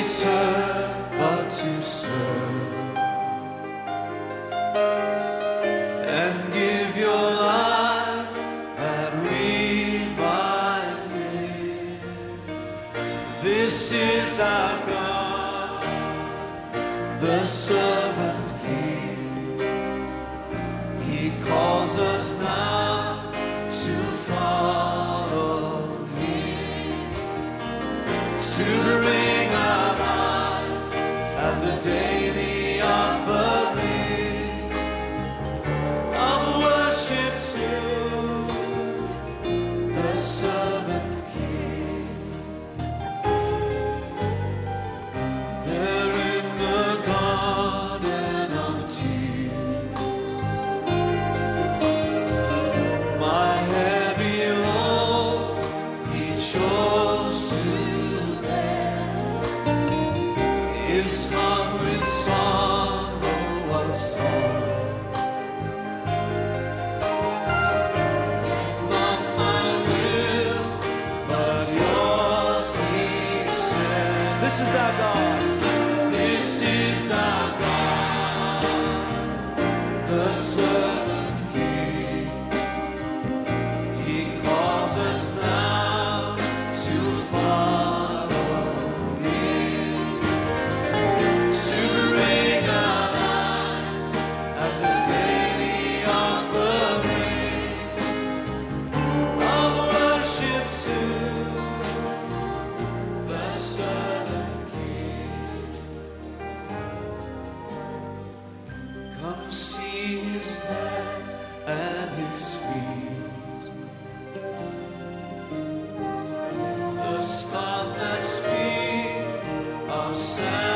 be but to serve. And give your life that we might live. This is our God, the servant King. He calls us now to follow Him, to His heart with sorrow was torn. Not my will, but yours, he said. This is our God. This is our God, And His feet, The scars that speak of sadness.